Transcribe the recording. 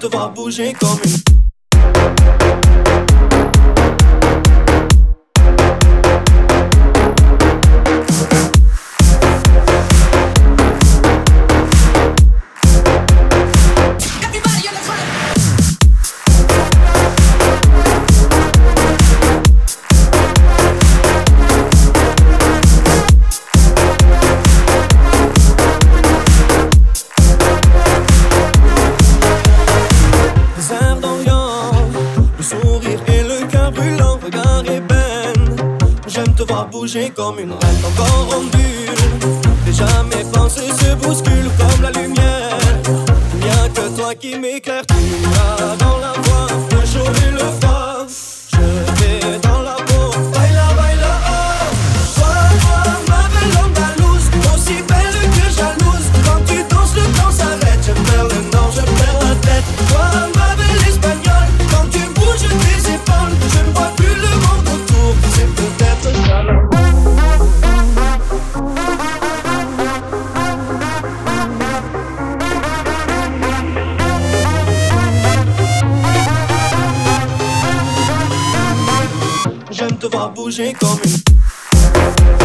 te voir bouger comme une J'aime te voir bouger comme une reine Encore en Déjà mes pensées se bousculent comme la lumière. Il que toi qui m'éclaire Tu as dans muito babugem come.